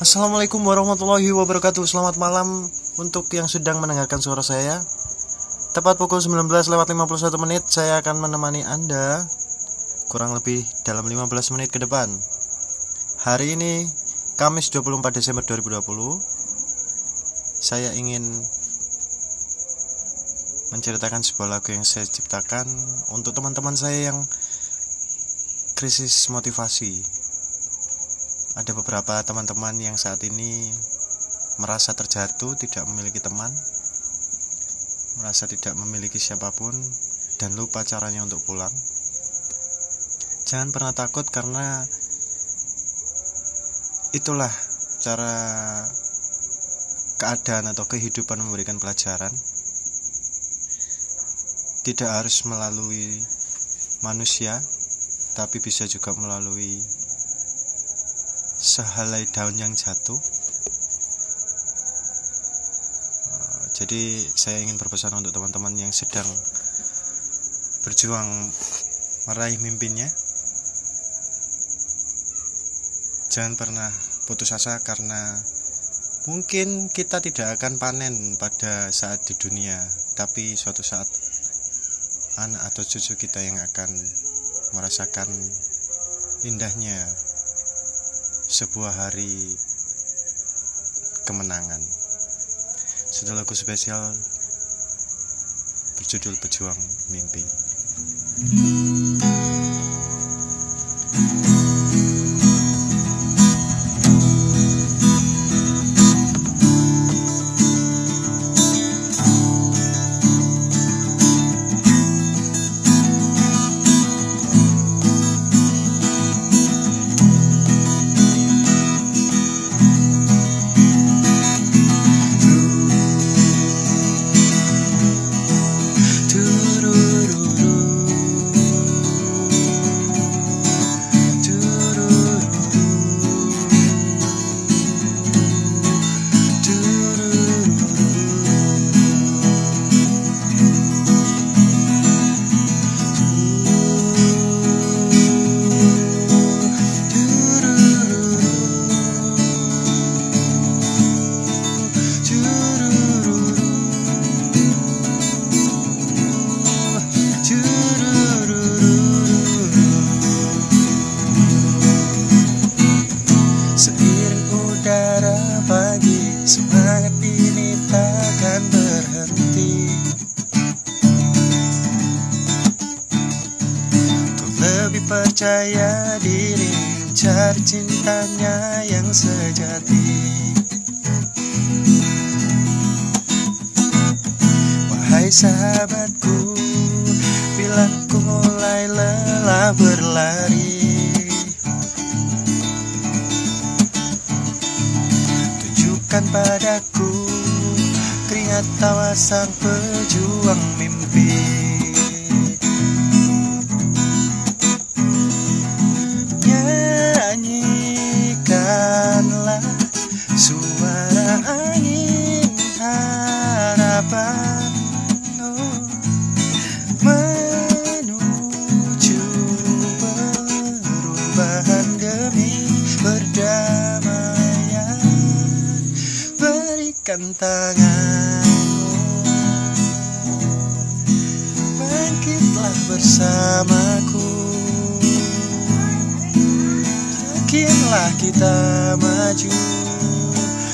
Assalamualaikum warahmatullahi wabarakatuh. Selamat malam untuk yang sedang mendengarkan suara saya. Tepat pukul 19 lewat 51 menit Saya akan menemani Anda Kurang lebih dalam 15 menit ke depan. Hari ini Kamis 24 Desember 2020 Saya ingin Menceritakan sebuah lagu yang saya ciptakan Untuk teman-teman saya yang Krisis motivasi ada beberapa teman-teman yang saat ini merasa terjatuh, tidak memiliki teman, merasa tidak memiliki siapa pun, dan lupa caranya untuk pulang. Jangan pernah takut, karena itulah cara keadaan atau kehidupan memberikan pelajaran. Tidak harus melalui manusia, tapi bisa juga melalui sehelai daun yang jatuh. Eh, jadi saya ingin berpesan untuk teman-teman yang sedang berjuang meraih mimpinya. Jangan pernah putus asa karena mungkin kita tidak akan panen pada saat di dunia, tapi suatu saat anak atau cucu kita yang akan merasakan indahnya sebuah hari kemenangan. Sudah lagu spesial berjudul Pejuang Mimpi. Percaya diri Cari cintanya yang sejati. Wahai sahabatku Bila ku mulai lelah berlari Tunjukkan padaku Keringat tawa sang pejuang mimpi berikan tanganmu. Bangkitlah bersamaku. Yakinlah kita maju.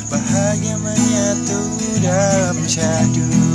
Bahagia menyatu dalam syahdu Bila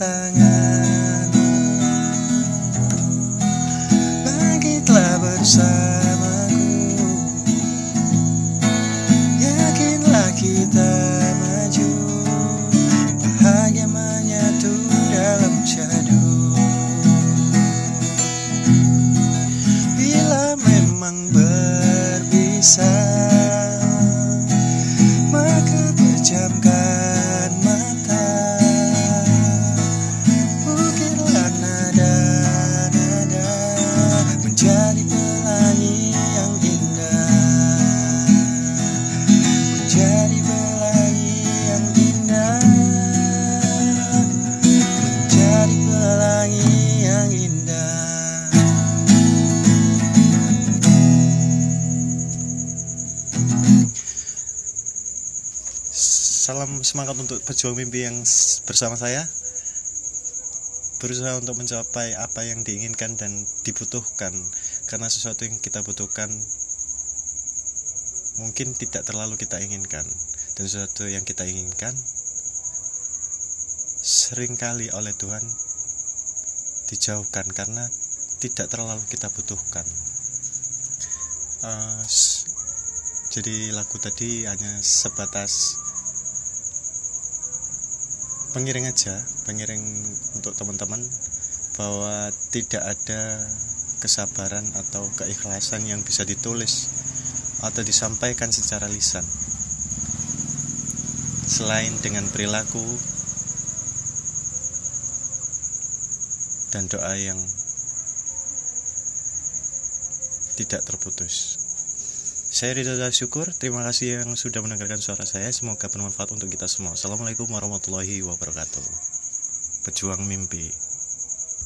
tangan Bangkitlah bersamaku. Yakinlah kita maju. Bahagia menyatu dalam syadu Bila memang berpisah Salam semangat untuk pejuang mimpi yang bersama saya. Berusaha untuk mencapai apa yang diinginkan dan dibutuhkan. Karena sesuatu yang kita butuhkan Mungkin tidak terlalu kita inginkan. Dan sesuatu yang kita inginkan Seringkali oleh Tuhan Dijauhkan karena tidak terlalu kita butuhkan. S- Jadi lagu tadi hanya sebatas pengiring aja pengiring untuk teman-teman bahwa tidak ada kesabaran atau keikhlasan yang bisa ditulis atau disampaikan secara lisan selain dengan perilaku dan doa yang tidak terputus. Saya Ridho Syukur, terima kasih yang sudah mendengarkan suara saya. Semoga bermanfaat untuk kita semua. Assalamualaikum warahmatullahi wabarakatuh. Pejuang mimpi.